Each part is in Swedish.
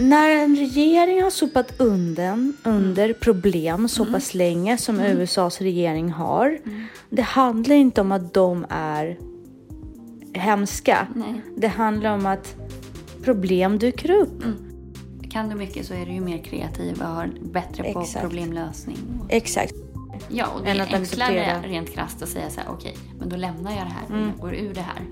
När en regering har sopat under, under problem så pass länge som USAs regering har. Det handlar inte om att de är hemska. Nej. Det handlar om att problem dyker upp. Kan du mycket så är du ju mer kreativ och har bättre på Exakt. problemlösning. Exakt. Ja, och det Än är enklare acceptera. rent krasst att säga så här, okej, men då lämnar jag det här Mm. och går ur det här.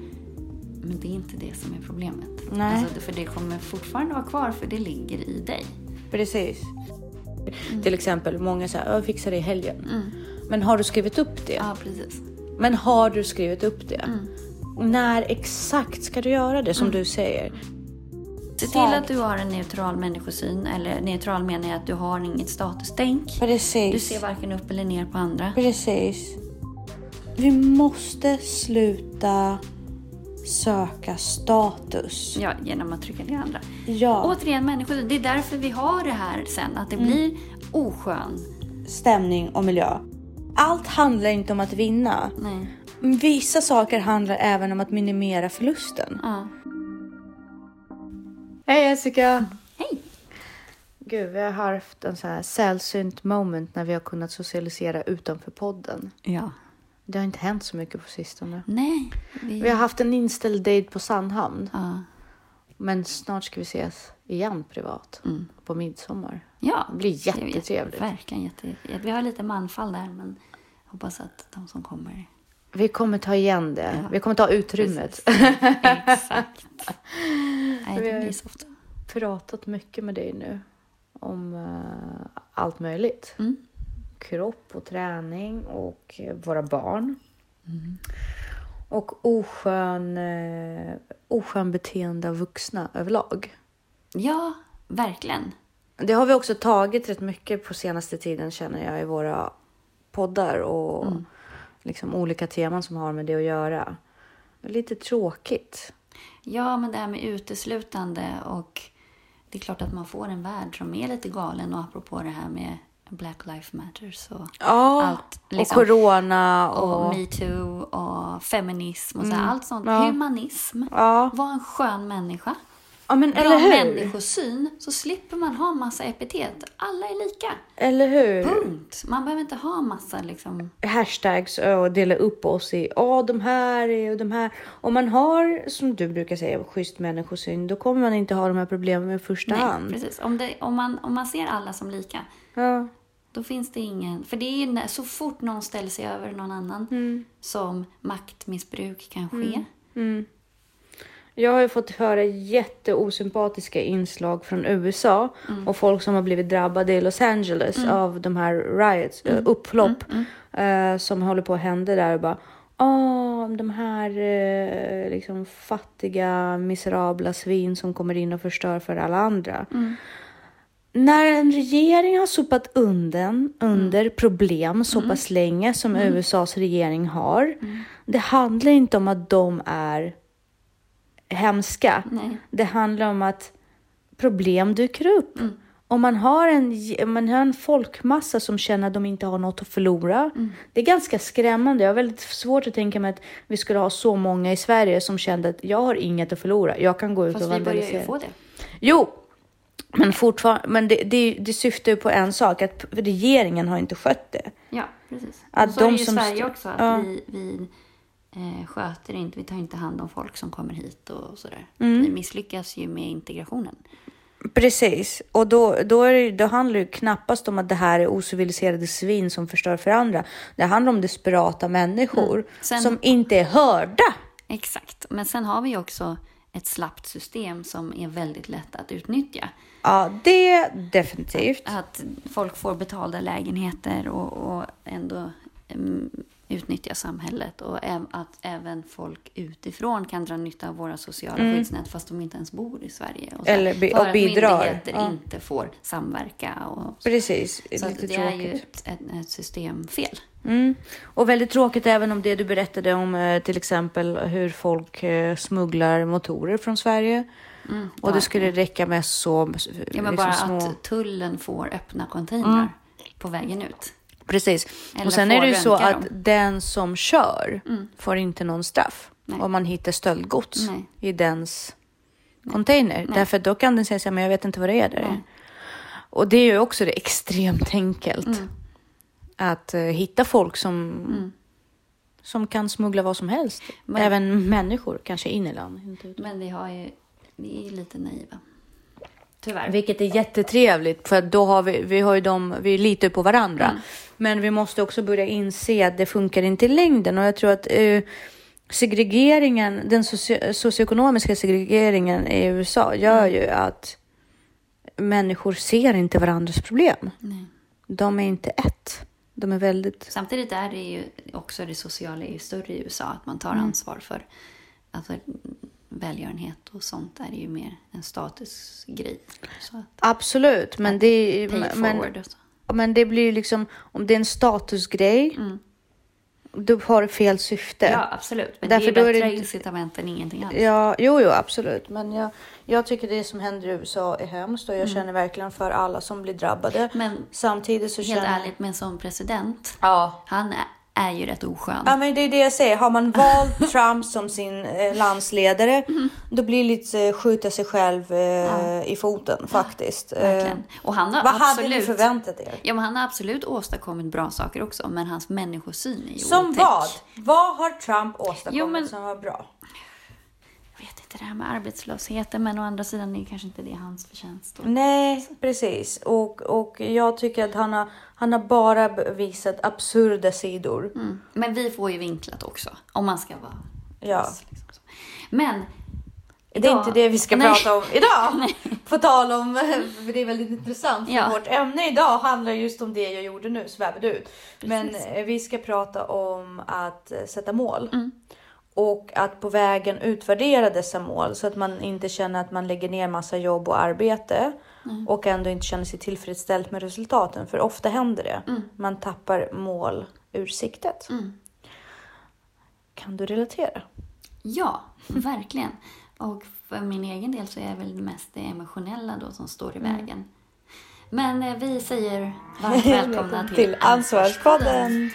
Men det är inte det som är problemet. Nej. Alltså, för det kommer fortfarande vara kvar, för det ligger i dig. Precis. Till exempel, många säger jag fixar det i helgen. Mm. Men har du skrivit upp det? Ja, precis. Men har du skrivit upp det? Mm. När exakt ska du göra det som du säger? Se till att du har en neutral människosyn, eller neutral menar jag att du har inget statustänk. Precis. Du ser varken upp eller ner på andra. Precis. Vi måste sluta söka status. Ja, genom att trycka ner andra. Ja, Återigen, människor, det är därför vi har det här sen, att det Mm. blir oskön. stämning och miljö. Allt handlar inte om att vinna. Nej. Vissa saker handlar även om att minimera förlusten. Ja. Hej Jessica! Hej! Gud, vi har haft en så här sällsynt moment när vi har kunnat socialisera utanför podden. Ja. Det har inte hänt så mycket på sistone. Nej. Vi... Vi har haft en inställd date på Sandhamn. Ja. Men snart ska vi ses igen privat. Mm. På midsommar. Ja. Det blir jättetrevligt. Verkligen jätte... Vi har lite manfall där, men hoppas att de som kommer... Vi kommer ta igen det. Ja. Vi kommer ta utrymmet. Exakt. Nej, det har- blir så ofta. pratat mycket med dig nu om eh, allt möjligt. Mm. Kropp och träning och eh, våra barn. Mm. Och oskön, eh, oskön beteende av vuxna överlag. Ja, verkligen. Det har vi också tagit rätt mycket på senaste tiden känner jag i våra poddar och Mm. liksom olika teman som har med det att göra. Lite tråkigt. Ja, men det här med uteslutande och det är klart att man får en värld som är lite galen och apropå det här med Black Lives Matters och Ja, allt. och Liksom, corona och... och metoo och feminism och så här, allt sånt. Ja. Humanism. Ja, Var en skön människa. ja men Bra eller hur? människosyn så slipper man ha massa epitet. Alla är lika. Eller hur? Punkt. Man behöver inte ha massa liksom... hashtags och dela upp oss i ja, de här är och de här. Om man har, som du brukar säga, schysst människosyn, då kommer man inte ha de här problemen i första Nej, hand. precis. Om, det, om, man, om man ser alla som lika, Ja, då finns det ingen... För det är ju när, så fort någon ställer sig över någon annan Mm. som maktmissbruk kan ske. Jag har ju fått höra jätteosympatiska inslag från USA och folk som har blivit drabbade i Los Angeles av de här riots, eh, upplopp eh, som håller på att hända där och bara Åh, de här eh, liksom fattiga, miserabla svin som kommer in och förstör för alla andra. När en regering har sopat under, under problem så pass länge som USAs regering har. Det handlar inte om att de är hemska. Nej. Det handlar om att problem dyker upp. Om man har, en, man har en folkmassa som känner att de inte har något att förlora. Det är ganska skrämmande. Jag har väldigt svårt att tänka mig att vi skulle ha så många i Sverige som kände att jag har inget att förlora. Jag kan gå ut Fast och vi börjar ju vandalisera. få det. Jo, men fortfarande, men det, det, det syftar ju på en sak, att regeringen har inte skött det. Ja, precis. Att och så är de det ju som Sverige också, att Ja. vi, vi eh, sköter inte, vi tar inte hand om folk som kommer hit och sådär. Mm. Vi misslyckas ju med integrationen. Precis, och då, då, är det, då handlar det knappast om att det här är ociviliserade svin som förstör för andra. Det handlar om desperata människor Sen- som inte är hörda. Exakt. Men sen har vi ju också ett slappt system som är väldigt lätt att utnyttja. Ja, det definitivt. Att folk får betalda lägenheter och, och ändå mm, utnyttja samhället. Och att även folk utifrån kan dra nytta av våra sociala skyddsnät fast de inte ens bor i Sverige. Och så Mm. Eller bi- för att myndigheter Ja. inte får samverka. Och, Precis, så att lite det är ju ett, ett, ett systemfel. Mm. Och väldigt tråkigt även om det du berättade om eh, till exempel hur folk eh, smugglar motorer från Sverige. Och det skulle räcka med så Mm, Ja, men liksom bara små... att tullen får öppna containrar på vägen ut. Precis. Eller och sen är det ju så att dem. Mm. den som kör får inte någon straff Nej. om man hittar stöldgods Nej. i dens container. Därför då kan den säga så här, men jag vet inte vad det är där. Nej. Och det är ju också det extremt enkelt. Mm. Att eh, hitta folk som, som kan smuggla vad som helst. Men- Även människor, kanske in i land. Men vi har ju, vi är lite naiva. Tyvärr. Vilket är jättetrevligt för då har vi, vi har ju dem, vi litar på varandra. Mm. Men vi måste också börja inse att det funkar inte i längden och jag tror att eh, segregeringen, den socio- socioekonomiska segregeringen i USA gör Mm. ju att människor ser inte varandras problem. Nej. De är inte ett. De är väldigt... Samtidigt är det ju också det sociala är ju större i USA. Att man tar Mm. ansvar för alltså, välgörenhet och sånt är ju mer en statusgrej. Absolut, men det, men, men det blir liksom, om det är en statusgrej, då har det fel syfte. Mm. Ja, absolut. Men Därför det är är det bättre inte- incitament än ingenting alls. Ja, jo, jo, absolut. Men jag, jag tycker det som händer i USA är hemskt och jag känner verkligen för alla som blir drabbade. Mm. Men Samtidigt så helt känner ärligt, med en sån president, Ja. han är, är ju rätt oskön. Ja, men det är det jag säger. Har man valt Trump som sin eh, landsledare, Mm. då blir det lite eh, skjuta sig själv eh, i foten faktiskt. Verkligen. Och han har vad hade ni absolut... förväntat er? Ja, men han har absolut åstadkommit bra saker också, men hans människosyn är ju Som otäck. vad? Vad har Trump åstadkommit Jo, men- som var bra? Vet inte det här med arbetslösheten, men å andra sidan är kanske inte det hans förtjänst. Och... Nej, precis. Och, och jag tycker att han har, han har bara visat absurda sidor. Mm. Men vi får ju vinklat också, om man ska vara Ja. liksom. Men Det är idag- inte det vi ska Nej. prata om idag. På tal om, för det är väldigt intressant. Ja. Vårt ämne idag handlar just om det jag gjorde nu, svävade ut. Men Precis. eh, vi ska prata om att eh, sätta mål. Mm. Och att på vägen utvärdera dessa mål så att man inte känner att man lägger ner massa jobb och arbete. Mm. Och ändå inte känner sig tillfredsställd med resultaten. För ofta händer det. Mm. Man tappar mål ur siktet. Kan du relatera? Ja, verkligen. Och för min egen del så är det väl mest det emotionella då som står i Mm. vägen. Men eh, vi säger varmt välkomna till, till Ansvarspodden.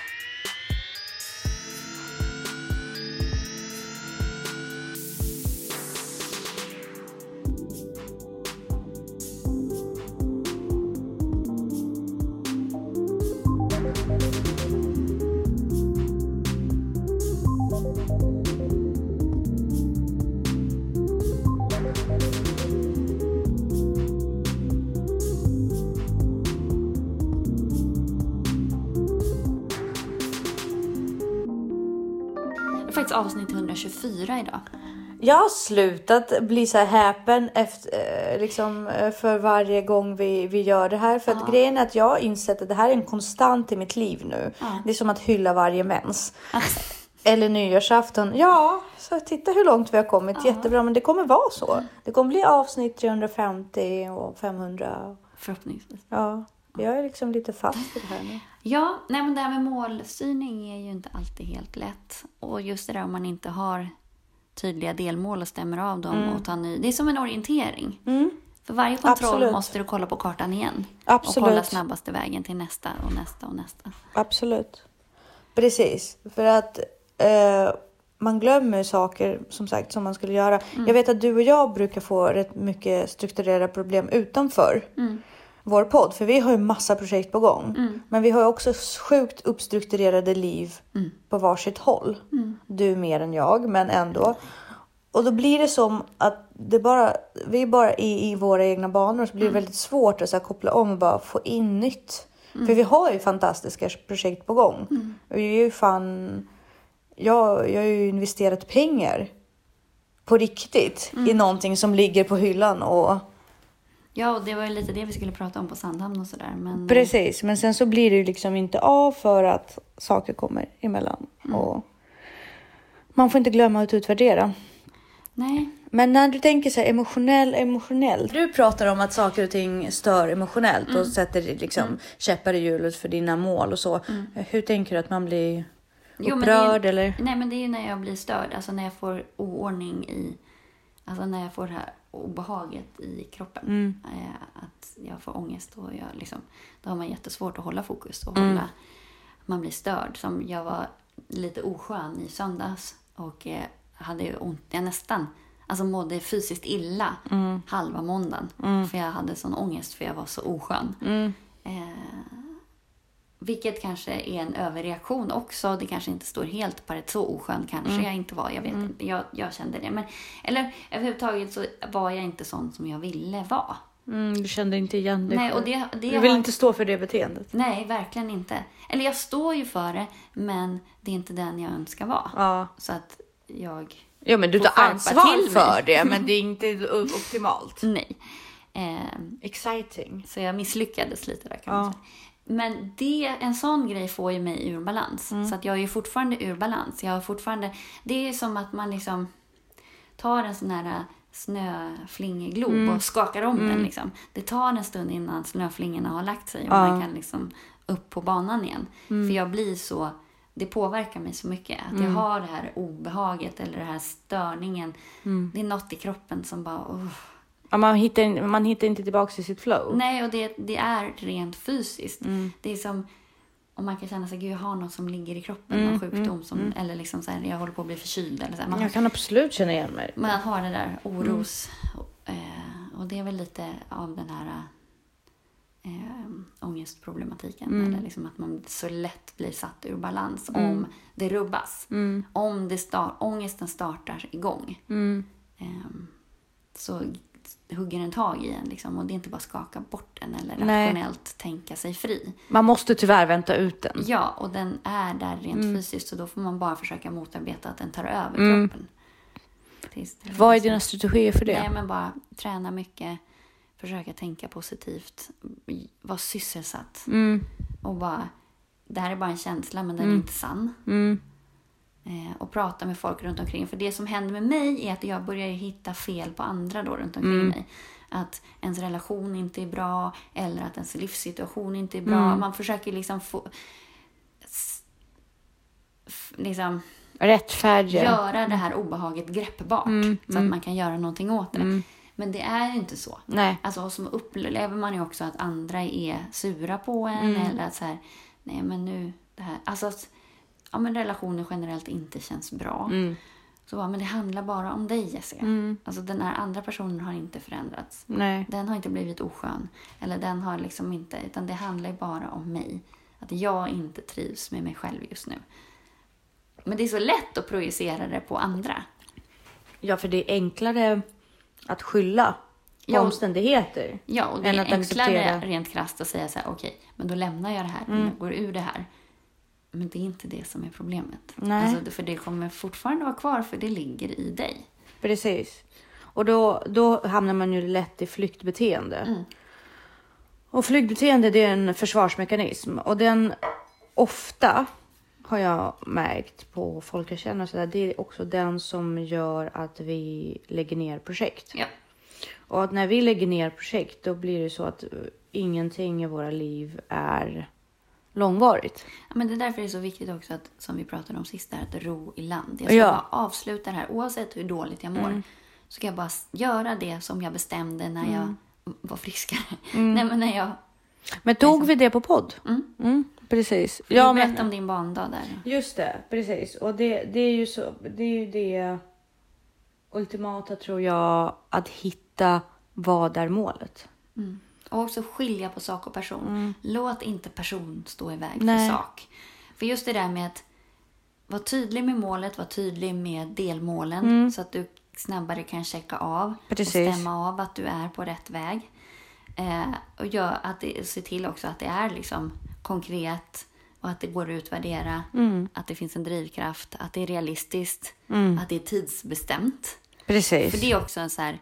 Faktiskt avsnitt 124 idag. Jag har slutat bli så här häpen efter, eh, liksom, eh, för varje gång vi, vi gör det här. För att grejen är att jag har insett att det här är en konstant i mitt liv nu. Det är som att hylla varje mens. Eller nyårsafton. Ja, så titta hur långt vi har kommit. Jättebra, men det kommer vara så. Det kommer bli avsnitt 350 och 500. Förhoppningsvis. Ja, jag är liksom lite fast i det här nu. Ja, nej men det här med målstyrning är ju inte alltid helt lätt. Och just det där om man inte har tydliga delmål och stämmer av dem och tar ny. Det är som en orientering. För varje kontroll Absolut. måste du kolla på kartan igen. Absolut. Och kolla snabbaste vägen till nästa och nästa och nästa. Absolut. Precis, för att eh, man glömmer saker som sagt som man skulle göra. Jag vet att du och jag brukar få rätt mycket strukturerade problem utanför vår podd, för vi har ju massa projekt på gång. Men vi har ju också sjukt uppstrukturerade liv på varsitt håll. Du mer än jag, men ändå. Och då blir det som att det bara, vi är bara i, i våra egna banor så blir det väldigt svårt att så koppla om och bara få in nytt. För vi har ju fantastiska projekt på gång. Och vi är ju fan, jag, jag har ju investerat pengar på riktigt i någonting som ligger på hyllan och Ja, och det var ju lite det vi skulle prata om på Sandhamn och sådär. Men precis. Men sen så blir det ju liksom inte av för att saker kommer emellan och man får inte glömma att utvärdera. nej, Men när du tänker så här emotionell, emotionellt. Du pratar om att saker och ting stör emotionellt och sätter liksom käppar i hjulet för dina mål och så. Hur tänker du att man blir Jo, men det är- upprörd eller? Nej, men det är ju när jag blir störd. Alltså när jag får oordning i... Alltså när jag får det här obehaget i kroppen. Mm. Eh, att jag får ångest och jag liksom... Då har man jättesvårt att hålla fokus och Mm. hålla... Man blir störd. Som jag var lite oskön i söndags och eh, hade ont. Jag nästan... alltså mådde fysiskt illa halva måndagen. För jag hade sån ångest för jag var så oskön. Eh, vilket kanske är en överreaktion också. Det kanske inte står helt på rätt så oskön kanske jag inte var. Jag vet inte. Jag, jag kände det. Men, eller överhuvudtaget så var jag inte sån som jag ville vara. Mm, du kände inte igen dig Nej, och det, det Du vill har- inte stå för det beteendet. Nej, verkligen inte. Eller jag står ju för det, men det är inte den jag önskar vara. Ja. Så att jag... ja, men du tar ansvar för det, men det är inte optimalt. Nej. Eh, Exciting. så jag misslyckades lite där kan Ja. man säga. Men det, en sån grej får ju mig ur balans. Mm. Så att jag är ju fortfarande ur balans. Jag har fortfarande... Det är som att man liksom tar en sån här snöflingeglob Mm. och skakar om den. Liksom. Det tar en stund innan snöflingorna har lagt sig och Ja. man kan liksom upp på banan igen. Mm. För jag blir så... Det påverkar mig så mycket. Att Mm. jag har det här obehaget eller den här störningen. Mm. Det är något i kroppen som bara... "Åh." Man, hittar, man hittar inte tillbaka till sitt flow. Nej, och det, det är rent fysiskt. Mm. Det är som om man kan känna sig, gud jag har något som ligger i kroppen, Mm, någon sjukdom som, eller liksom så här, jag håller på att bli förkyld eller så här. Man, Jag kan absolut känna igen mig. man har det där oros, eh, och det är väl lite av den här eh, ångestproblematiken. Mm. Eller liksom att man så lätt blir satt ur balans Mm. om det rubbas. Mm. Om det start, ångesten startar igång. Mm. Ehm, så hugger den tag i en. Liksom, och det är inte bara skaka bort den eller Nej. rationellt tänka sig fri. Man måste tyvärr vänta ut den. Ja, och den är där rent Mm. fysiskt. Så då får man bara försöka motarbeta att den tar över Mm. kroppen. Vad är dina strategier för det? Nej, men bara träna mycket. Försöka tänka positivt. Vara sysselsatt. Mm. Och bara, det här är bara en känsla men den är Mm. inte sann. Mm. Eh, och prata med folk runt omkring. För det som händer med mig är att jag börjar hitta fel på andra då runt omkring Mm. mig. Att ens relation inte är bra eller att ens livssituation inte är bra. Mm. Man försöker liksom få... Liksom Rättfärdiga. göra det här obehaget greppbart. Mm, Så att man kan göra någonting åt det. Mm. Men det är ju inte så. Nej. Alltså, som upplever man ju också att andra är sura på en Mm. eller att så här, nej men nu det här. Alltså att ja, men relationer generellt inte känns bra. Mm. Så bara, men det handlar bara om dig Jessica. Mm. Alltså den här andra personen har inte förändrats. Nej. Den har inte blivit oskön. Eller den har liksom inte, utan det handlar ju bara om mig. Att jag inte trivs med mig själv just nu. Men det är så lätt att projicera det på andra. Ja, för det är enklare att skylla på Ja. omständigheter. Ja, och det Än är att enklare acceptera. Mm. rent krasst att säga så här, okej, men då lämnar jag det här, jag går ur det här. Men det är inte det som är problemet. Nej. Alltså, för det kommer fortfarande vara kvar, för det ligger i dig. Precis. Och då, då hamnar man ju lätt i flyktbeteende. Mm. Och flyktbeteende det är en försvarsmekanism. Och den ofta har jag märkt på folk jag känner så där, det är också den som gör att vi lägger ner projekt. Ja. Och att när vi lägger ner projekt då blir det så att eh, ingenting i våra liv är långvarigt. Ja, Men det är därför det är så viktigt också att, som vi pratade om sist, där, att ro i land. Jag ska Ja. bara avsluta det här, oavsett hur dåligt jag mår. Så ska jag bara göra det som jag bestämde när jag var friskare. Nej, men när jag... Men tog vi det på podd? Mm. Mm, precis. Ja, du berättade men om din barndag där. just det, precis. Och det, det är ju så, det är ju det ultimata tror jag, att hitta vad är målet. Mm. Och också skilja på sak och person. Låt inte person stå i väg Mm. Nej. för sak. För just det där med att vara tydlig med målet, vara tydlig med delmålen så att du snabbare kan checka av Mm. Precis. och stämma av att du är på rätt väg. Eh, och gör att det, se till också att det är liksom konkret och att det går att utvärdera. Mm. Att det finns en drivkraft, att det är realistiskt, att det är tidsbestämt. Precis. För det är också en så här,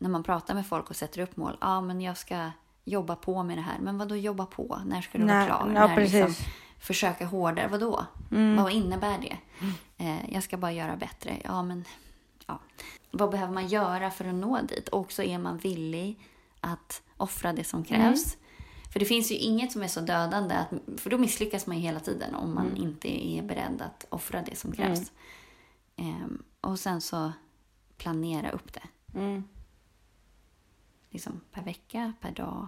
när man pratar med folk och sätter upp mål. Ja, men jag ska jobba på med det här. Men vad då jobba på? När ska du vara klar? ja, När precis. liksom, försöka hårdare? Vad då? Vad innebär det? Eh, jag ska bara göra bättre. Ja, men ja. Vad behöver man göra för att nå dit? Och så är man villig att offra det som krävs. För det finns ju inget som är så dödande, att, för då misslyckas man ju hela tiden om man inte är beredd att offra det som krävs. Ehm, och sen så planera upp det. Mm. Liksom per vecka, per dag.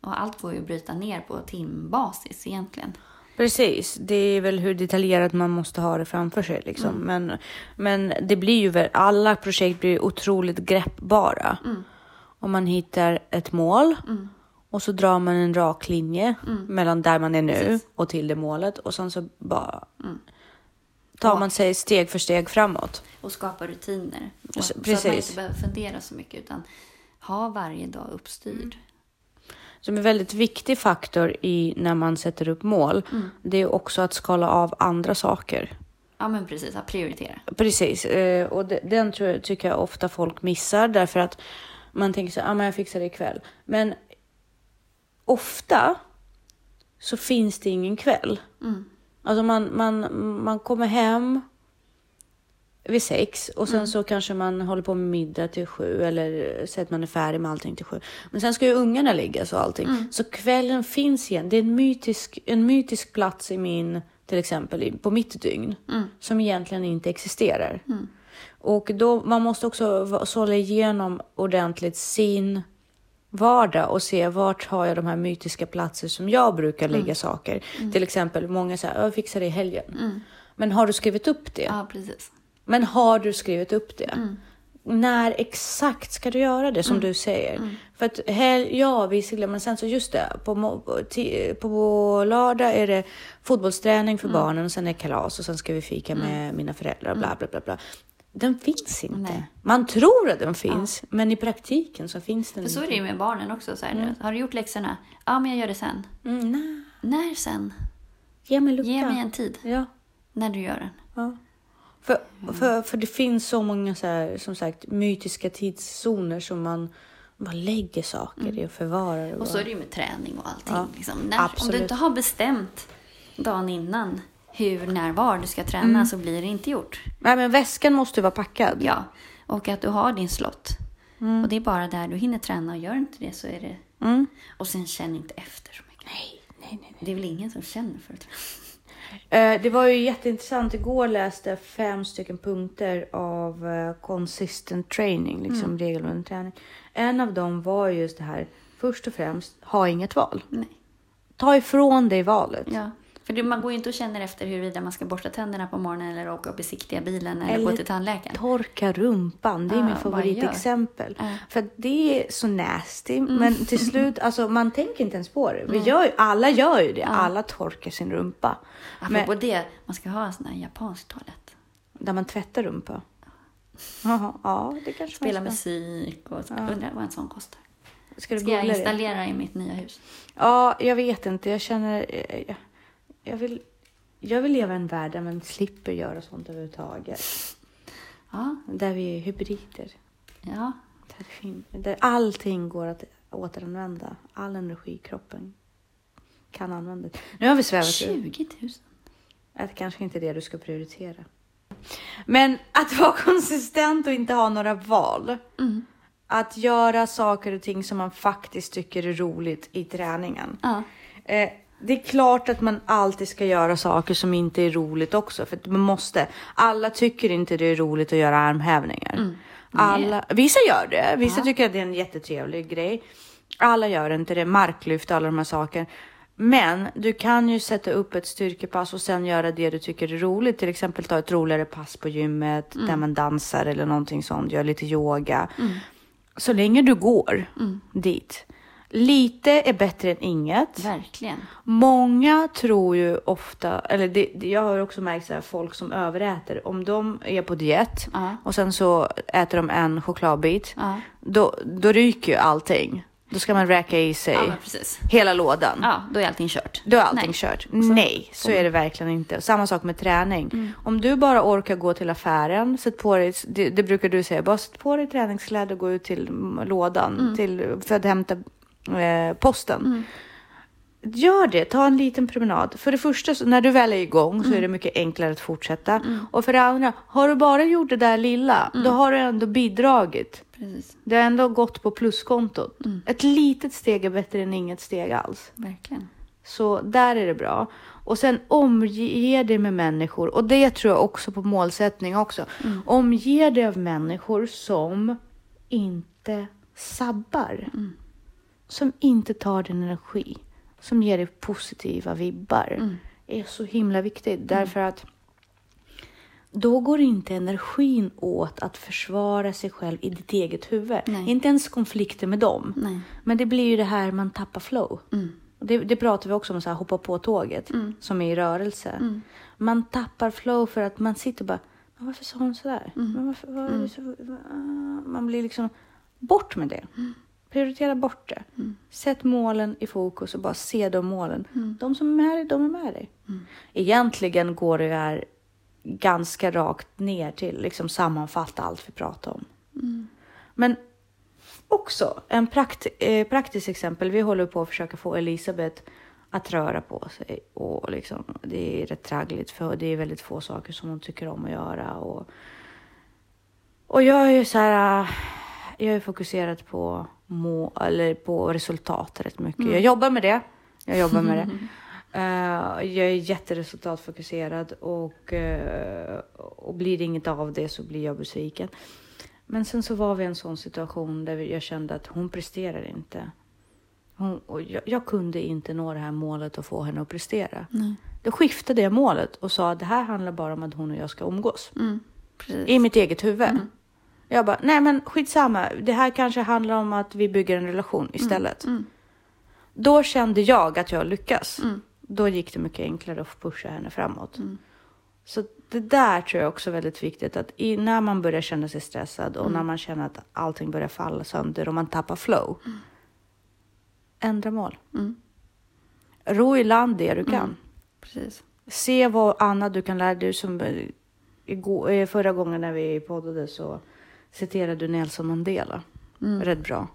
Och allt går ju att bryta ner på timbasis egentligen. Precis, det är väl hur detaljerat man måste ha det framför sig. Liksom. Mm. Men, men det blir ju väl, alla projekt blir otroligt greppbara. Mm. Om man hittar ett mål och så drar man en rak linje mellan där man är nu Mm. Precis. Mm. och till det målet och sen så bara tar man sig steg för steg framåt. Och skapa rutiner. Och, Precis. Så att man inte behöver fundera så mycket utan ha varje dag uppstyrd. Som en väldigt viktig faktor i när man sätter upp mål, Mm. det är också att skala av andra saker. Ja men precis, att prioritera. Precis, eh, och de- den tror jag, tycker jag ofta folk missar därför att man tänker så här, ah, men jag fixar det ikväll. Men ofta så finns det ingen kväll. Mm. Alltså man, man, man kommer hem vid sex och Mm. sen så kanske man håller på med middag till sju eller så att man är färdig med allting till sju. Men sen ska ju ungarna ligga så allting. Mm. Så kvällen finns igen. Det är en mytisk, en mytisk plats i min, till exempel på mitt dygn Mm. som egentligen inte existerar. Och då, man måste också sålla igenom ordentligt sin vardag och se vart har jag de här mytiska platser som jag brukar Mm. lägga saker. Till exempel, många säger jag fixar det i helgen. Men har du skrivit upp det? Ja, precis. Men har du skrivit upp det? Mm. När exakt ska du göra det som du säger? Mm. För att helg, ja visserligen, men sen så just det, på, på lördag är det fotbollsträning Mm. för barnen och sen är det kalas och sen ska vi fika med mina föräldrar, bla bla bla. bla. Den finns inte. Nej. Man tror att den finns, men i praktiken så finns den För så är inte. det ju med barnen också. Så här, Har du gjort läxorna? Ja, men jag gör det sen. Mm, nej. När sen? Ge mig lucka. Ge mig en tid Ja. när du gör den. Ja. För, Mm. för, för det finns så många så här, som sagt, mytiska tidszoner som man bara lägger saker i och förvarar. Mm. Och så är det ju med träning och allting. Ja, liksom. när, om du inte har bestämt dagen innan hur, när, var du ska träna Mm. så blir det inte gjort. Nej, men väskan måste vara packad. Ja, och att du har din slott. Och det är bara där du hinner träna och gör inte det så är det... Mm. Och sen känn inte efter så mycket. Nej, nej, nej. nej. Det är väl ingen som känner för att träna. Eh, det var ju jätteintressant. Igår läste jag fem stycken punkter av eh, consistent training, liksom Mm. regelbunden träning. En av dem var just det här, först och främst, ha inget val. Nej. Ta ifrån dig valet. Ja. För det, man går ju inte och känner efter huruvida man ska borsta tänderna på morgonen eller åka och besiktiga bilen eller, Eller gå till tandläkaren. Torka rumpan, det är Ja, min favoritexempel. Ja. För det är så nasty, Mm. men till slut, alltså man tänker inte ens på det. Vi gör ju, alla gör ju det, alla torkar sin rumpa. Apropå det, man ska ha en sån här japansk toalett. Där man tvättar rumpa. Jaha, ja, det kanske Spela musik och så. Undrar vad en sån kostar. Ska du Ska jag googla det? installera i mitt nya hus? Ja, jag vet inte. Jag känner... eh, Jag, jag, vill, jag vill leva i en värld där man slipper göra sånt överhuvudtaget. Ja, Där vi är hybrider. ja. Där, fin- där allting går att återanvända. All energi i kroppen kan användas. Nu har vi svävat ut. 20 000. Det kanske inte är det du ska prioritera. Men att vara konsistent och inte ha några val. Mm. Att göra saker och ting som man faktiskt tycker är roligt i träningen. Ja. Eh, det är klart att man alltid ska göra saker som inte är roligt också. För man måste. Alla tycker inte det är roligt att göra armhävningar. Alla, vissa gör det. Vissa Ja. tycker att det är en jättetrevlig grej. Alla gör inte det. Marklyft och alla de här sakerna. Men du kan ju sätta upp ett styrkepass och sen göra det du tycker är roligt. Till exempel ta ett roligare pass på gymmet där man dansar eller någonting sånt. Gör lite yoga. Så länge du går dit. Lite är bättre än inget. Verkligen. Många tror ju ofta, eller det, det, jag har också märkt så här, folk som överäter, om de är på diet Ja. och sen så äter de en chokladbit, Ja. då, då ryker ju allting. Då ska man räka i sig Ja, hela lådan. Ja, då är allting kört. Då är allting Nej. kört. Nej, så är det verkligen inte. Samma sak med träning. Om du bara orkar gå till affären, sätt på dig, det, det brukar du säga, bara sätt på dig träningskläder och gå ut till mm, lådan till, för att hämta eh, posten. Gör det, ta en liten promenad. För det första, så, när du väl är igång så är det mycket enklare att fortsätta. Och för det andra, har du bara gjort det där lilla, då har du ändå bidragit. Precis. Det har ändå gått på pluskontot. Ett litet steg är bättre än inget steg alls. Verkligen. Så där är det bra. Och sen omge dig med människor. Och det tror jag också på målsättning också. Omge dig av människor som inte sabbar. Som inte tar din energi. Som ger dig positiva vibbar. är så himla viktigt. Därför att då går inte energin åt att försvara sig själv i ditt eget huvud. Nej. Inte ens konflikter med dem. Nej. Men det blir ju det här man tappar flow. Mm. Det, det pratar vi också om, så här, hoppa på tåget Mm. som är i rörelse. Man tappar flow för att man sitter bara, men varför sa hon sådär? Mm. Men varför, är det så, man blir liksom, bort med det. Mm. Prioritera bort det. Sätt målen i fokus och bara se de målen. Mm. De som är med dig, de är med dig. Egentligen går det här ganska rakt ner till liksom sammanfatta allt vi pratar om. Mm. Men också en prakt, eh, praktiskt exempel. Vi håller på att försöka få Elisabeth att röra på sig. Och liksom, det är rätt traggligt för det är väldigt få saker som hon tycker om att göra. Och, och jag är ju så här, äh, jag är fokuserad på, må, eller på resultat rätt mycket. Jag jobbar med det. Jag jobbar med det. Eh, jag är jätteresultatfokuserad och, eh, och blir det inget av det så blir jag besviken. Men sen så var vi i en sån situation där jag kände att hon presterar inte. Hon, jag, jag kunde inte nå det här målet och få henne att prestera. Nej. Då skiftade jag målet och sa att det här handlar bara om att hon och jag ska umgås. Mm. I mitt eget huvud. Jag bara, nej men skitsamma. Det här kanske handlar om att vi bygger en relation istället. Mm. Då kände jag att jag lyckas. Mm. Då gick det mycket enklare att pusha henne framåt. Mm. Så det där tror jag också är väldigt viktigt. Att i, när man börjar känna sig stressad och Mm. när man känner att allting börjar falla sönder och man tappar flow. Ändra mål. Mm. Ro i land det du kan. Mm. Precis. Se vad annat du kan lära dig. Som, eh, igår, eh, förra gången när vi poddade så citerade Nelson Mandela. Mm. Rätt bra.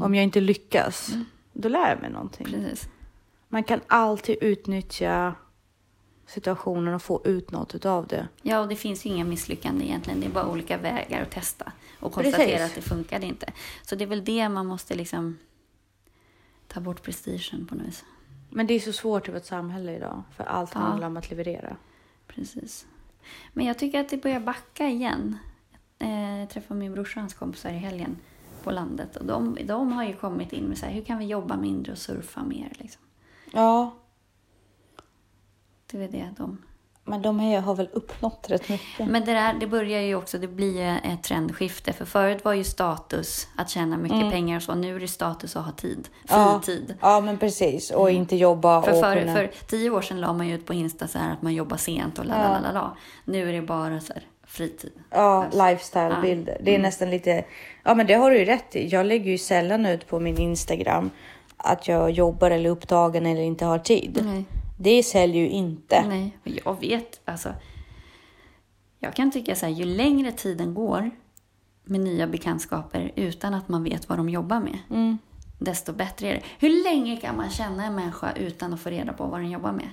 Om jag inte lyckas, då lär jag mig någonting. Precis. Man kan alltid utnyttja situationen och få ut något av det. Ja, och det finns ju inga misslyckanden egentligen. Det är bara olika vägar att testa och konstatera Precis. att det funkade inte. Så det är väl det man måste liksom ta bort prestigen på något vis. Men det är så svårt i vårt samhälle idag, för allt Ja. handlar om att leverera. Precis. Men jag tycker att det börjar backa igen. Eh, träffade min brorsa och hans kompisar i helgen på landet. Och de, de har ju kommit in med så här, hur kan vi jobba mindre och surfa mer? Liksom. Ja, Det är det de... men de är, har väl uppnått rätt mycket. Men det, där, det börjar ju också, det blir ju ett trendskifte. För förut var ju status att tjäna mycket pengar och så. Nu är det status att ha tid. Mm. Ja. Fritid. Ja, men precis. Och inte jobba För, och för, kunna... för tio år sedan la man ju ut på Insta så här att man jobbar sent och la, la, la, la. Nu är det bara så här fritid. Ja, lifestyle-bilder. Det är nästan lite... Ja, men det har du ju rätt i. Jag lägger ju sällan ut på min Instagram att jag jobbar eller upptagen eller inte har tid. Nej. Det säljer ju inte. Nej, jag vet, alltså. Jag kan tycka så här, ju längre tiden går med nya bekantskaper utan att man vet vad de jobbar med, Mm. desto bättre är det. Hur länge kan man känna en människa utan att få reda på vad den jobbar med?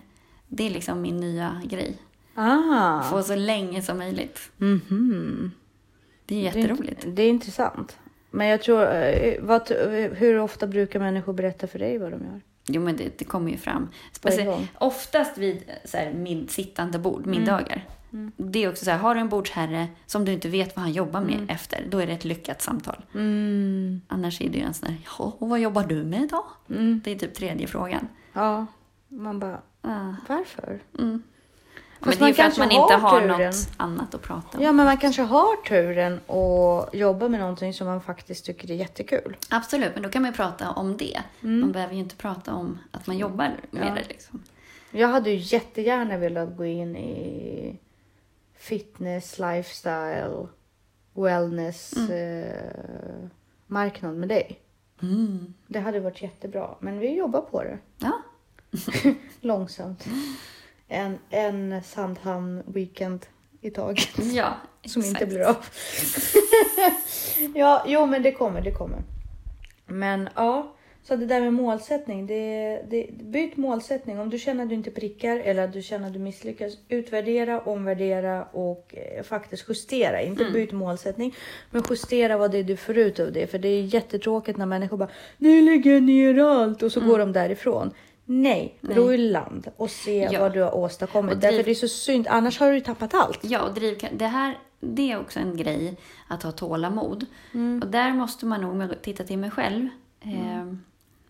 Det är liksom min nya grej. Ah. Få så länge som möjligt. Mhm. Det är Det är, jätteroligt. det är intressant. Men jag tror... eh, Vad, hur ofta brukar människor berätta för dig vad de gör? Jo, men det, det kommer ju fram. Gång. oftast vid så här, mid, sittande bord, middagar. Det är också så här, har du en bordsherre som du inte vet vad han jobbar med efter, då är det ett lyckat samtal. Mm. Annars är det ju en sån "Ja, och vad jobbar du med idag? Mm. Det är typ tredje frågan. Ja. Man bara... Ah, Varför? Mm. Men Fast det är ju för att man inte har turen. något annat att prata om. Ja, men man kanske har turen att jobba med någonting som man faktiskt tycker är jättekul. Absolut, men då kan man ju prata om det. Man behöver ju inte prata om att man jobbar med Mm. Ja. det. Liksom. Jag hade ju jättegärna velat gå in i fitness, lifestyle, wellness eh, marknad med dig. Mm. Det hade varit jättebra, men vi jobbar på det Ja, långsamt. En, en Sandhamn weekend i taget ja som inte exakt. blir av. ja, jo, men det kommer, det kommer. Men ja, så det där med målsättning, det, det, byt målsättning. Om du känner att du inte prickar eller att du känner att du misslyckas, utvärdera, omvärdera och eh, faktiskt justera. Inte byt målsättning, men justera vad det är du får ut av det. För det är jättetråkigt när människor bara, nu lägger jag ner allt och så går de därifrån. Nej, ro i land och se Ja. vad du har åstadkommit. Och driv- Därför det är så synd, annars har du ju tappat allt. Ja, och drivkraft. Det här det är också en grej att ha tålamod. Mm. Och där måste man nog, tittar till mig själv, eh,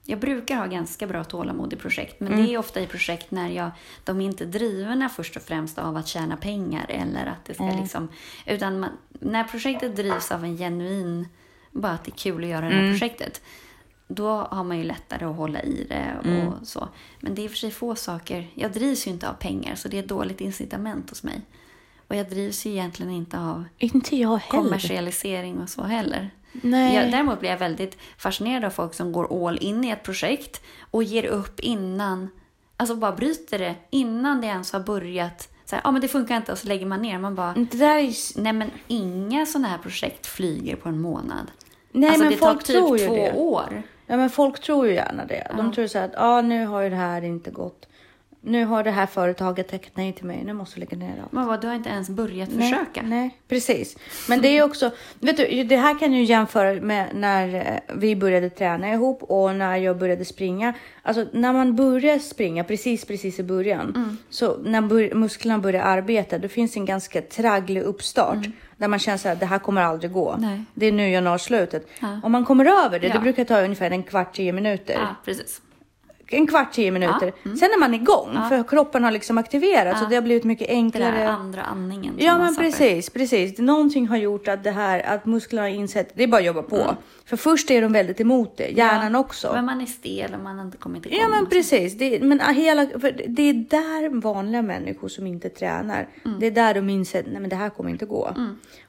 jag brukar ha ganska bra tålamod i projekt, men det är ofta i projekt när jag, de är inte drivna först och främst av att tjäna pengar eller att det ska liksom, utan man, när projektet drivs av en genuin, bara att det är kul att göra det här projektet, då har man ju lättare att hålla i det och så. Men det är i och för sig få saker, jag drivs ju inte av pengar så det är ett dåligt incitament hos mig. Och jag drivs ju egentligen inte av Inte jag heller. kommersialisering och så heller. Nej. Jag, däremot blir jag väldigt fascinerad av folk som går all in i ett projekt och ger upp innan, alltså bara bryter det innan det ens har börjat. Så här, ja men det funkar inte och så lägger man ner. Man bara, Det där är... nej men inga sådana här projekt flyger på en månad. Nej, alltså men det folk tar typ tror ju två det. år. Ja, men folk tror ju gärna det. De tror så här att ah, nu har ju det här inte gått. Nu har det här företaget tackat nej till mig. Nu måste jag lägga ner allt. Men vad, du har inte ens börjat Nej, försöka. Nej, precis. Men det är också, vet du, det här kan ju jämföra med när eh, vi började träna ihop och när jag började springa. Alltså när man börjar springa precis, precis i början, Mm. så när musklerna börjar arbeta, då finns en ganska tragglig uppstart där man känner att det här kommer aldrig gå. Nej. Det är nu jag når slutet. Ja. Om man kommer över det, Ja. det brukar ta ungefär en kvart, tio minuter. Ja, precis. En kvart, tio minuter. Ja, Sen är man igång, för kroppen har liksom aktiverats och det har blivit mycket Det enklare. där andra andningen. Ja, men precis, precis. Någonting har gjort att det här, att musklerna har insett, det är bara att jobba på. Mm. För först är de väldigt emot det, hjärnan också. Men man är stel och man har inte kommit igång. Ja, men precis. Det, men hela, för det är där vanliga människor som inte tränar, Mm. det är där de inser, nej men det här kommer inte gå.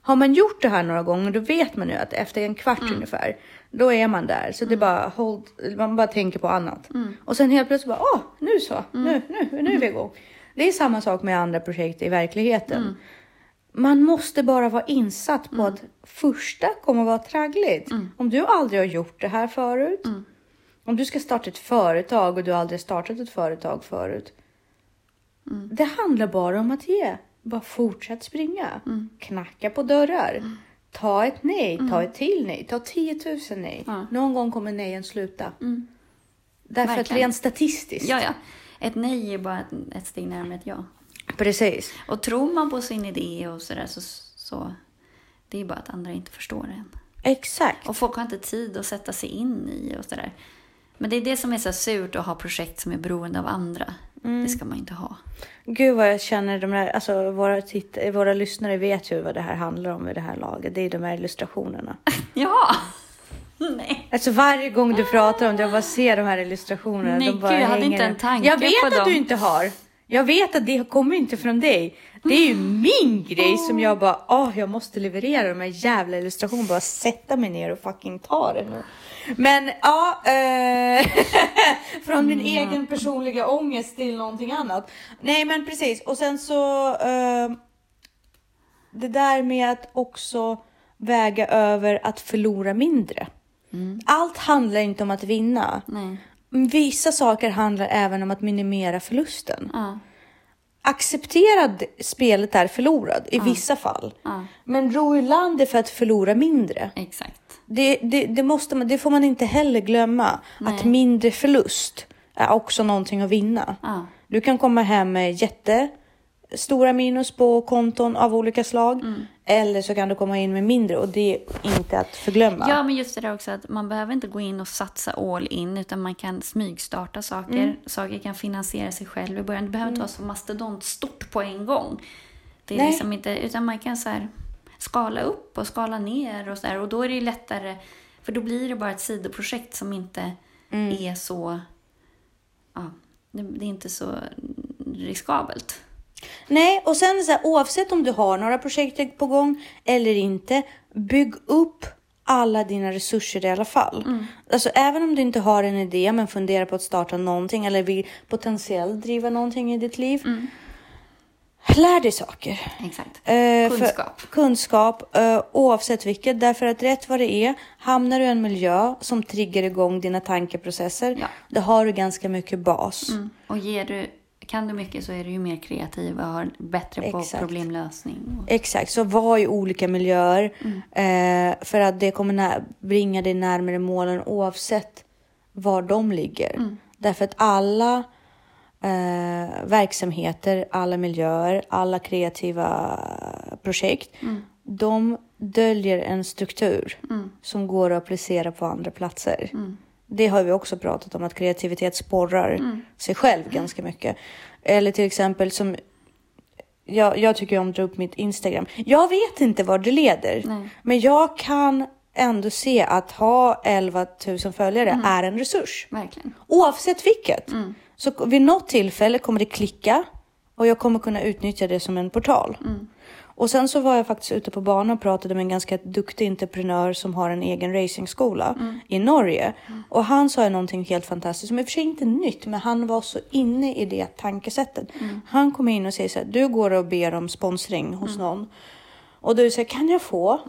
Har man gjort det här några gånger, då vet man ju att efter en kvart Mm. ungefär, då är man där. Så det är bara hold, man bara tänker på annat. Och sen helt plötsligt bara, åh, nu så, nu, nu, nu är vi igång. Det är samma sak med andra projekt i verkligheten. Man måste bara vara insatt på att första kommer att vara traggligt. Om du aldrig har gjort det här förut, om du ska starta ett företag och du aldrig startat ett företag förut. Det handlar bara om att ge. Bara fortsätt springa. Knacka på dörrar. Ta ett nej, ta ett till nej, ta 10 000 nej. Ja. Någon gång kommer nejen sluta. Därför att Verkligen. rent statistiskt. Ja, ja. Ett nej är bara ett, ett steg närmare ett ja. Precis. Och tror man på sin idé och sådär så, så det är bara att andra inte förstår den. Exakt. Och folk har inte tid att sätta sig in i och sådär. Men det är det som är så surt att ha projekt som är beroende av andra. Det ska man inte ha. Gud vad jag känner de där, alltså våra, titt- våra lyssnare vet ju vad det här handlar om i det här laget. Det är de här illustrationerna. Ja! Nej. Alltså varje gång du pratar om det, jag bara ser de här illustrationerna. Nej, de bara gud, jag hade inte en tanke Jag vet på att dem. du inte har. Jag vet att det kommer inte från dig. Det är ju min grej som jag bara, åh, jag måste leverera de här jävla illustrationerna. Bara sätta mig ner och fucking ta det nu. Men ja, eh, från min egen personliga ångest till någonting annat. Nej, men precis. Och sen så, eh, det där med att också väga över att förlora mindre. Allt handlar inte om att vinna. Nej. Vissa saker handlar även om att minimera förlusten. Ja. Acceptera spelet är förlorad i vissa fall. Ja. Men ro i land är för att förlora mindre. Exakt. Det, det, det, måste man, det får man inte heller glömma. Att mindre förlust är också någonting att vinna. Ja. Du kan komma hem med jättestora minus på konton av olika slag. Mm. Eller så kan du komma in med mindre och det är inte att förglömma. Ja, men just det där också att man behöver inte gå in och satsa all in utan man kan smygstarta saker. Mm. Saker kan finansiera sig själv i början. Det behöver inte vara så mastodontstort på en gång. Det är Nej. liksom inte, utan man kan så här skala upp och skala ner och så där. Och då är det ju lättare, för då blir det bara ett sidoprojekt som inte Mm. är så, ja, det, det är inte så riskabelt. Nej, och sen så här, oavsett om du har några projekt på gång eller inte, bygg upp alla dina resurser i alla fall. Alltså även om du inte har en idé men funderar på att starta någonting eller vill potentiellt driva någonting i ditt liv. Lär dig saker. Exakt. Eh, för- Kunskap. kunskap, eh, oavsett vilket. Därför att rätt vad det är, hamnar du i en miljö som triggar igång dina tankeprocesser, Ja. då har du ganska mycket bas. Mm. Och ger du, kan du mycket så är du ju mer kreativ och har bättre på Exakt. problemlösning. Och, Exakt, så var i olika miljöer Mm. eh, för att det kommer bringa dig närmare målen oavsett var de ligger. Mm. Därför att alla eh, verksamheter, alla miljöer, alla kreativa projekt, Mm. de döljer en struktur som går att applicera på andra platser. Mm. Det har vi också pratat om, att kreativitet sporrar sig själv ganska mycket. Eller till exempel som jag, jag tycker om att dra upp mitt Instagram. Jag vet inte var det leder, Nej. men jag kan ändå se att ha 11 000 följare Mm. är en resurs. Verkligen. Oavsett vilket. Mm. Så vid något tillfälle kommer det klicka och jag kommer kunna utnyttja det som en portal. Mm. Och sen så var jag faktiskt ute på banan och pratade med en ganska duktig entreprenör som har en egen racingskola Mm. i Norge. Och han sa ju någonting helt fantastiskt som i och för sig inte är nytt, men han var så inne i det tankesättet. Mm. Han kom in och säger så här, du går och ber om sponsring hos Mm. någon och du säger, kan jag få?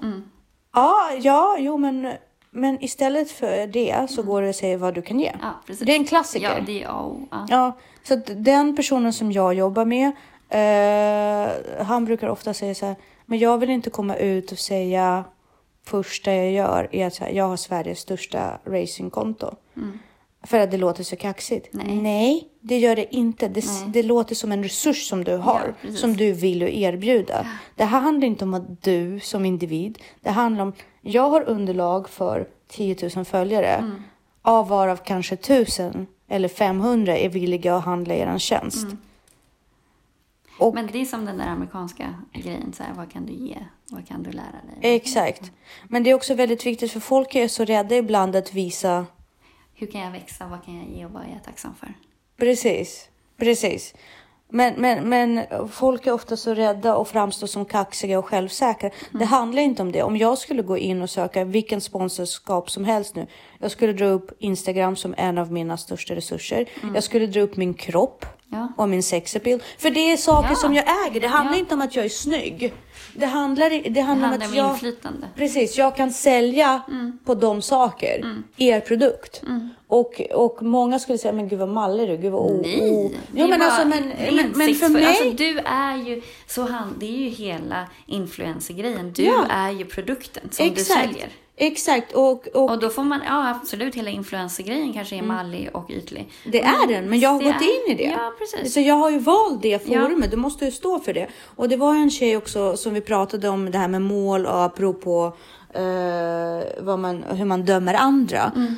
Ja, ja, jo men, men istället för det så går du och säger vad du kan ge. Mm. Ja. Det är en klassiker. Ja, det är oh, ja. Ja, så den personen som jag jobbar med, eh, han brukar ofta säga så här, men jag vill inte komma ut och säga första jag gör är att här, jag har Sveriges största racingkonto. För att det låter så kaxigt. Mm. Nej. Nej, det gör det inte. Det, det låter som en resurs som du har, Ja, som du vill erbjuda. Det här handlar inte om att du som individ, det handlar om, jag har underlag för 10 000 följare, Mm. av varav kanske 1000 eller 500 är villiga att handla er tjänst. Mm. Och Men det är som den där amerikanska grejen, så här, vad kan du ge? Vad kan du lära dig? Exakt. Men det är också väldigt viktigt för folk är så rädda ibland att visa Hur kan jag växa? Vad kan jag ge och vad är jag tacksam för? Precis, precis. Men, men, men folk är ofta så rädda och framstår som kaxiga och självsäkra. Det handlar inte om det. Om jag skulle gå in och söka vilken sponsorskap som helst nu. Jag skulle dra upp Instagram som en av mina största resurser. Jag skulle dra upp min kropp Ja. och min sexappeal. För det är saker Ja. som jag äger. Det handlar Ja. inte om att jag är snygg. Det handlar, det Det handlar, handlar om om att jag... inflytande. Precis, jag kan sälja på de saker, er produkt. Och, och många skulle säga, men gud vad mallig du, gud vad o... Nej, o. Jo men alltså, men, men, men för mig... Alltså, du är ju, så han, det är ju hela influencergrejen. Du är ju produkten som du exakt, säljer. Exakt. Och, och, Och då får man, ja absolut, hela influencergrejen kanske är mallig och ytlig. det är den, men jag har Det gått är- in i det. Ja, precis. Så jag har ju valt det forumet, Ja. du måste ju stå för det. Och det var en tjej också som vi pratade om det här med mål och apropå eh, vad man, hur man dömer andra. Mm.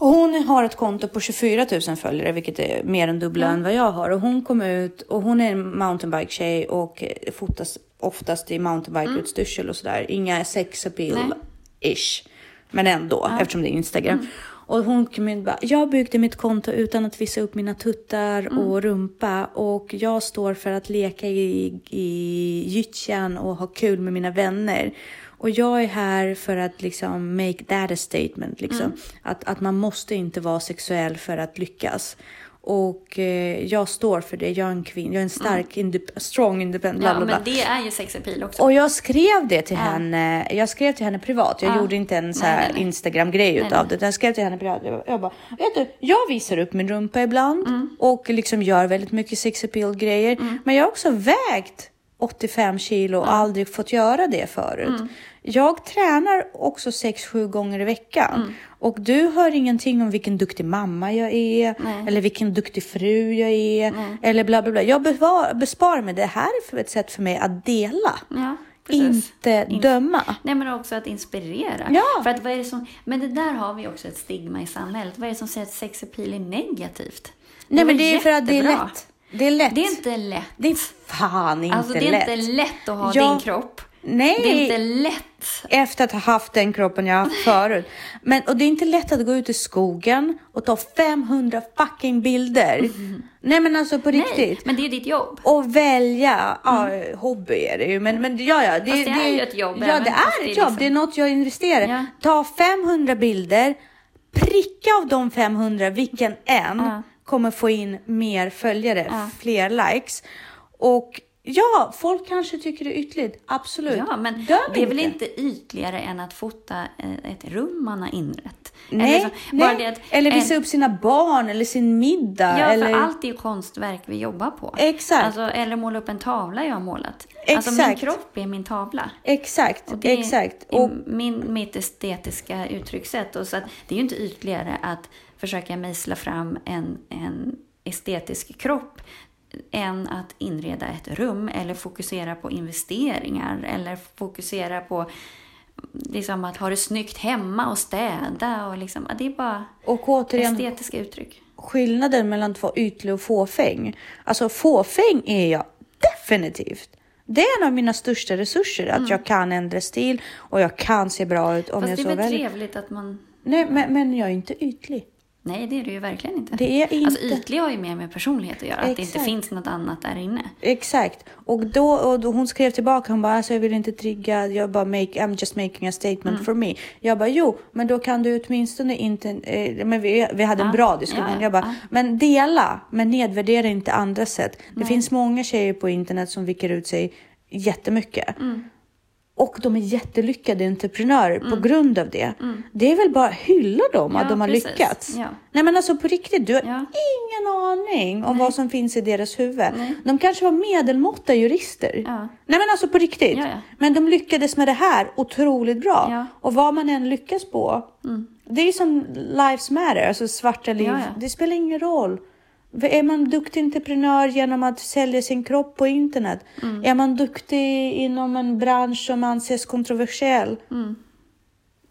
Och hon har ett konto på 24 000 följare, vilket är mer än dubbla än vad jag har. Och hon kom ut och hon är en mountainbike-tjej och fotas oftast i mountainbike-utstyrsel och sådär. Inga sex appeal-ish. Men ändå, eftersom det är Instagram. Och hon kom in och bara, jag byggde mitt konto utan att visa upp mina tuttar och rumpa. Och jag står för att leka i, i gyttjan och ha kul med mina vänner. Och jag är här för att liksom make that a statement. Liksom. Att, att man måste inte vara sexuell för att lyckas. Och eh, jag står för det. Jag är en kvinna. Jag är en stark, indep- strong, independent. bla, Ja, bla, men det är ju sex också. Och jag skrev det till henne. Jag skrev till henne privat. Jag Ja. gjorde inte en så. Instagram-grej utav det. Jag skrev till henne privat. Jag- Jag bara, vet du, jag visar upp min rumpa ibland Mm. och liksom gör väldigt mycket sex appeal-grejer. Men jag har också vägt 85 kilo och aldrig fått göra det förut. Mm. Jag tränar också 6-7 gånger i veckan. Mm. Och du hör ingenting om vilken duktig mamma jag är. Nej. Eller vilken duktig fru jag är. Eller bla bla bla. Jag besparar mig. Det här är för ett sätt för mig att dela. Ja, precis. Inte döma. Nej, men också att inspirera. Ja. För att vad är det som, men det där har vi också ett stigma i samhället. Vad är det som säger att sex appeal är negativt? Nej men det är för att det är jättebra. lätt. Det är lätt. Det är inte lätt. Det är fan inte alltså, det är lätt. inte lätt att ha Ja. din kropp. Nej. Det är inte lätt. Efter att ha haft den kroppen jag haft förut. Men, och det är inte lätt att gå ut i skogen och ta 500 fucking bilder. Nej men alltså på riktigt. Nej, men det är ditt jobb. Och välja, ja hobby är det ju, men, men ja, ja. Det, Fast det är ju ett jobb, Ja, det är ett jobb. liksom- Det är något jag investerar. Ja. Ta 500 bilder, pricka av de 500 vilken en Ja. Kommer få in mer följare, Ja. fler likes. Och ja, folk kanske tycker det är ytligt. Absolut. Ja, men Döm det är väl inte ytligare än att fota eh, ett rum man har inrett? Nej, Eller, så, bara nej. det att eller visa en- upp sina barn eller sin middag. Ja, eller... för allt är ju konstverk vi jobbar på. Exakt. Alltså, eller måla upp en tavla jag har målat. Alltså min Exakt. kropp är min tavla. Exakt, Och är exakt. Och min, mitt estetiska uttryckssätt. Och så att det är ju inte ytligare att försöka mejsla fram en, en estetisk kropp än att inreda ett rum eller fokusera på investeringar eller fokusera på liksom att ha det snyggt hemma och städa och liksom, det är bara Och återigen, estetiska uttryck. skillnaden mellan att vara ytlig och fåfäng. Alltså fåfäng är jag definitivt. Det är en av mina största resurser, att jag kan ändra stil och jag kan se bra ut om Mm. Fast jag det är väl trevligt att man... Nej, men, men jag är inte ytlig. Nej, det är det ju verkligen inte. Det är inte. Alltså ytlig har ju mer med personlighet att göra, att det inte Exakt. finns något annat där inne. Exakt. Och då, och då hon skrev tillbaka, hon bara alltså jag vill inte trigga, jag bara make, I'm just making a statement Mm. for me. Jag bara jo, men då kan du åtminstone inte, eh, men vi, vi hade en Ja, bra diskussion. ja, ja, jag bara, men dela, men nedvärdera inte andra sätt. Det finns många tjejer på internet som vickar ut sig jättemycket. Mm. Och de är jättelyckade entreprenörer på grund av det. Det är väl bara hylla dem att Ja, de har precis. lyckats. Ja. Nej men alltså på riktigt, du har Ja. ingen aning om vad som finns i deras huvud. Nej. De kanske var medelmåtta jurister. Ja. Nej men alltså på riktigt. Men de lyckades med det här otroligt bra. Och vad man än lyckas på. Det är som lives matter, alltså svarta liv. Det spelar ingen roll. Är man duktig entreprenör genom att sälja sin kropp på internet? Mm. Är man duktig inom en bransch som anses kontroversiell? Mm.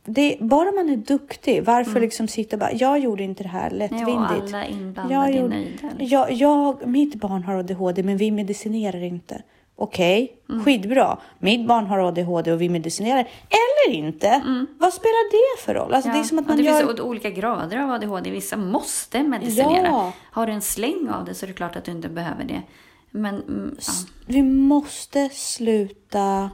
Det, bara man är duktig, varför liksom sitta och bara, jag gjorde inte det här lättvindigt. alla inblandade Jag är nöjda. Jag, jag, mitt barn har ADHD men vi medicinerar inte. Okej, Mm. skitbra. Mitt barn har ADHD och vi medicinerar. Eller inte. Vad spelar det för roll? Alltså, Det är som att Mm. Ja, man det gör... finns olika grader av ADHD. Vissa måste medicinera. Ja. Har du en släng av det så är det klart att du inte behöver det. Men mm, ja. Vi måste sluta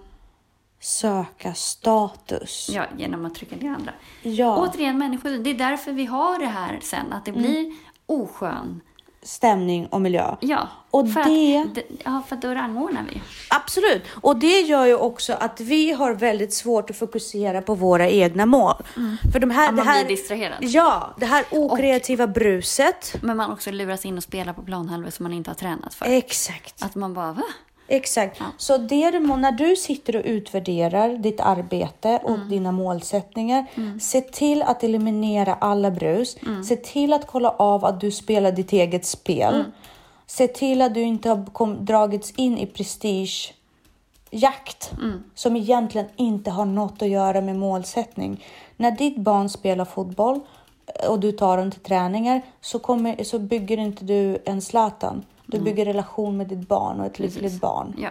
söka status. ja, genom att trycka ner andra. Ja. Återigen, människor, det är därför vi har det här sen. Att det Mm. blir oskön. Stämning och miljö. Ja, Och för det- Att, det- ja, för att då rangordnar vi. Absolut. Och det gör ju också att vi har väldigt svårt att fokusera på våra egna mål. För de här, Att det man här, blir distraherad. Ja, det här okreativa bruset. Men man också luras in och spelar på planhalvor som man inte har tränat för. Exakt. Att man bara, va? Exakt. Så det du, må- när du sitter och utvärderar ditt arbete och Mm. dina målsättningar, se till att eliminera alla brus. Se till att kolla av att du spelar ditt eget spel. Mm. Se till att du inte har kom, dragits in i prestigejakt Mm. som egentligen inte har något att göra med målsättning. När ditt barn spelar fotboll eh, och du tar dem till träningar så, kommer, så bygger inte du en Zlatan. Du bygger relation med ditt barn och ett lyckligt barn. Ja.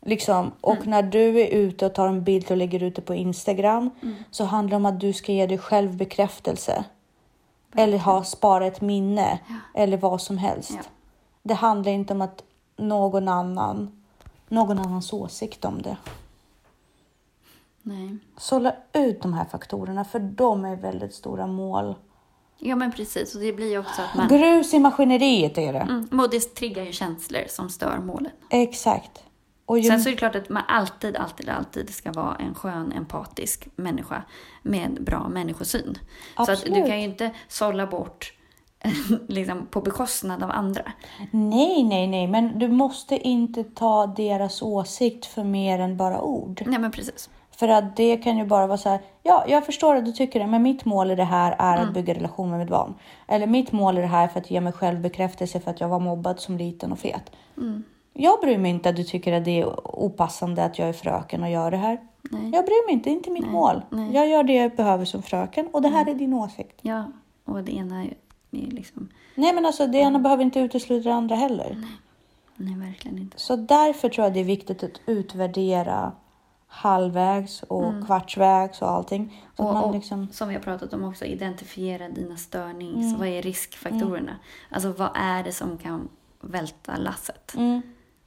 Liksom. Och när du är ute och tar en bild och lägger ut det på Instagram så handlar det om att du ska ge dig själv bekräftelse. Eller ha spara ett minne eller vad som helst. Ja. Det handlar inte om att någon annan, någon annans åsikt om det. Nej. Sålla ut de här faktorerna för de är väldigt stora mål. Ja, men precis. Och det blir ju också att man... Grus i maskineriet är det. Mm, och det triggar ju känslor som stör målet. Exakt. Och ju, Sen så är det klart att man alltid, alltid, alltid ska vara en skön, empatisk människa med bra människosyn. Så att du Absolut. kan ju inte sålla bort liksom, på bekostnad av andra. nej, nej, nej, men du måste inte ta deras åsikt för mer än bara ord. Nej, men precis. För att det kan ju bara vara så här, ja, jag förstår att du tycker det, men mitt mål i det här är Mm. att bygga relation med mitt barn. Eller mitt mål i det här är för att ge mig själv bekräftelse för att jag var mobbad som liten och fet. Mm. Jag bryr mig inte att du tycker att det är opassande att jag är fröken och gör det här. Nej. Jag bryr mig inte, det är inte mitt mål. nej. Mm. Jag gör det jag behöver som fröken och det här är din åsikt. Ja, och det ena är ju liksom... Nej, men alltså det ena behöver inte utesluta det andra heller. Nej, verkligen inte. Så därför tror jag det är viktigt att utvärdera halvvägs och kvartsvägs och allting. Så att Mm. Och, man liksom... som vi har pratat om också, identifiera dina störnings... Mm. Vad är riskfaktorerna? Alltså vad är det som kan välta lasset? Mm,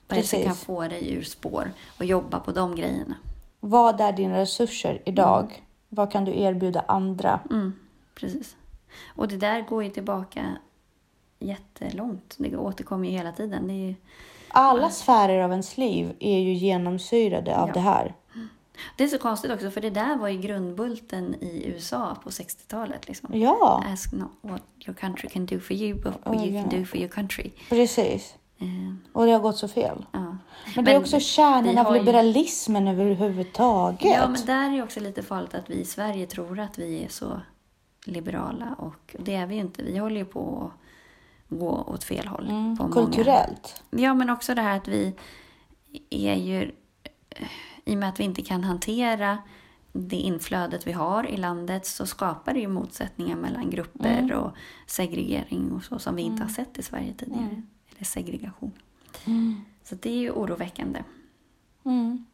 Vad är det som kan få dig ur spår? Och jobba på de grejerna. Vad är dina resurser idag? Vad kan du erbjuda andra? Mm, precis. Och det där går ju tillbaka jättelångt. Det återkommer ju hela tiden. Det är ju, Alla sfärer av ens liv är ju genomsyrade av Ja. det här. Det är så konstigt också, för det där var ju grundbulten i USA på 60-talet. Liksom. Ja, Ask not what your country can do for you, but what Oh, you can do for your country. precis. Eh, Och det har gått så fel. ja. Men, det är också kärnan av har ju- liberalismen överhuvudtaget. ja, men där är ju också lite farligt att vi i Sverige tror att vi är så liberala. Och det är vi ju inte. Vi håller ju på att gå åt fel håll. Mm, på många kulturellt. Ja, men också det här att vi är ju... I och med att vi inte kan hantera det inflödet vi har i landet så skapar det ju motsättningar mellan grupper Mm. och segregering och så som vi inte har sett i Sverige tidigare. Mm. Eller segregation. Så det är ju oroväckande. Mm.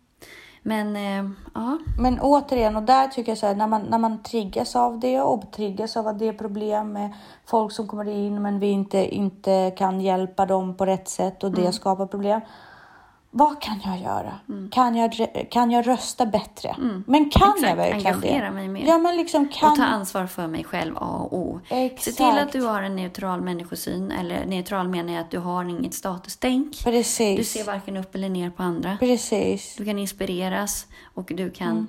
Men eh, ja, Men återigen, och där tycker jag så här, när man, när man triggas av det och triggas av att det är problem med folk som kommer in men vi inte, inte kan hjälpa dem på rätt sätt och det Mm. skapar problem. Vad kan jag göra? Kan, jag, kan jag rösta bättre? Men kan jag Mm. Exakt, verkligen engagera det? mig mer. Ja, men liksom kan... och ta ansvar för mig själv, A och O. Exakt. Se till att du har en neutral människosyn. Eller neutral menar jag att du har inget statustänk. Precis. Du ser varken upp eller ner på andra. Precis. Du kan inspireras och du kan Mm.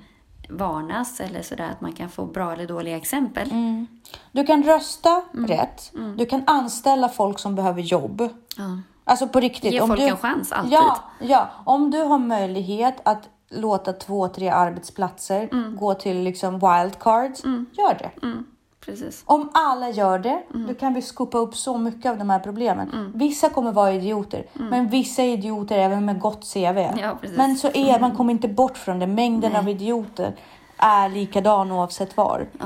varnas eller sådär att man kan få bra eller dåliga exempel. Mm. Du kan rösta Mm. rätt. Du kan anställa folk som behöver jobb. Ja. Alltså på riktigt. Ge om folk du, en chans, alltid. Ja, ja, om du har möjlighet att låta två, tre arbetsplatser gå till liksom wildcards, gör det. Mm, precis. Om alla gör det, Mm. då kan vi skopa upp så mycket av de här problemen. Vissa kommer vara idioter, men vissa är idioter även med gott CV. Mm. Ja, men så är man kommer inte bort från det. Mängden av idioter är likadan oavsett var. Ja.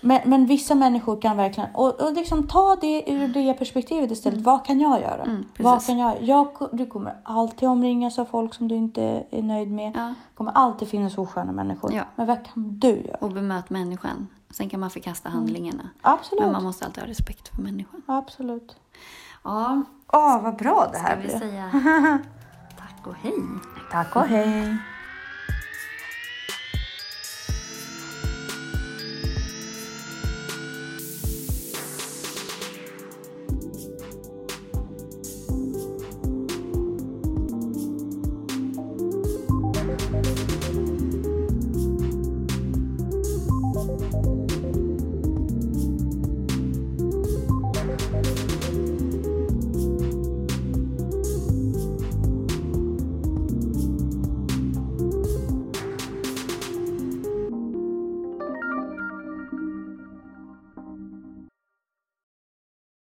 Men, men vissa människor kan verkligen, och, och liksom ta det ur det perspektivet istället. Vad kan jag göra? Mm, vad kan jag, jag Du kommer alltid omringas av folk som du inte är nöjd med. Ja. Kommer alltid finnas osköna människor. Ja. Men vad kan du göra? Och bemöt människan. Sen kan man förkasta handlingarna. Absolut. Men man måste alltid ha respekt för människan. Absolut. Ja, Åh, vad bra det ska här vi blev. säga tack och hej. Tack och hej.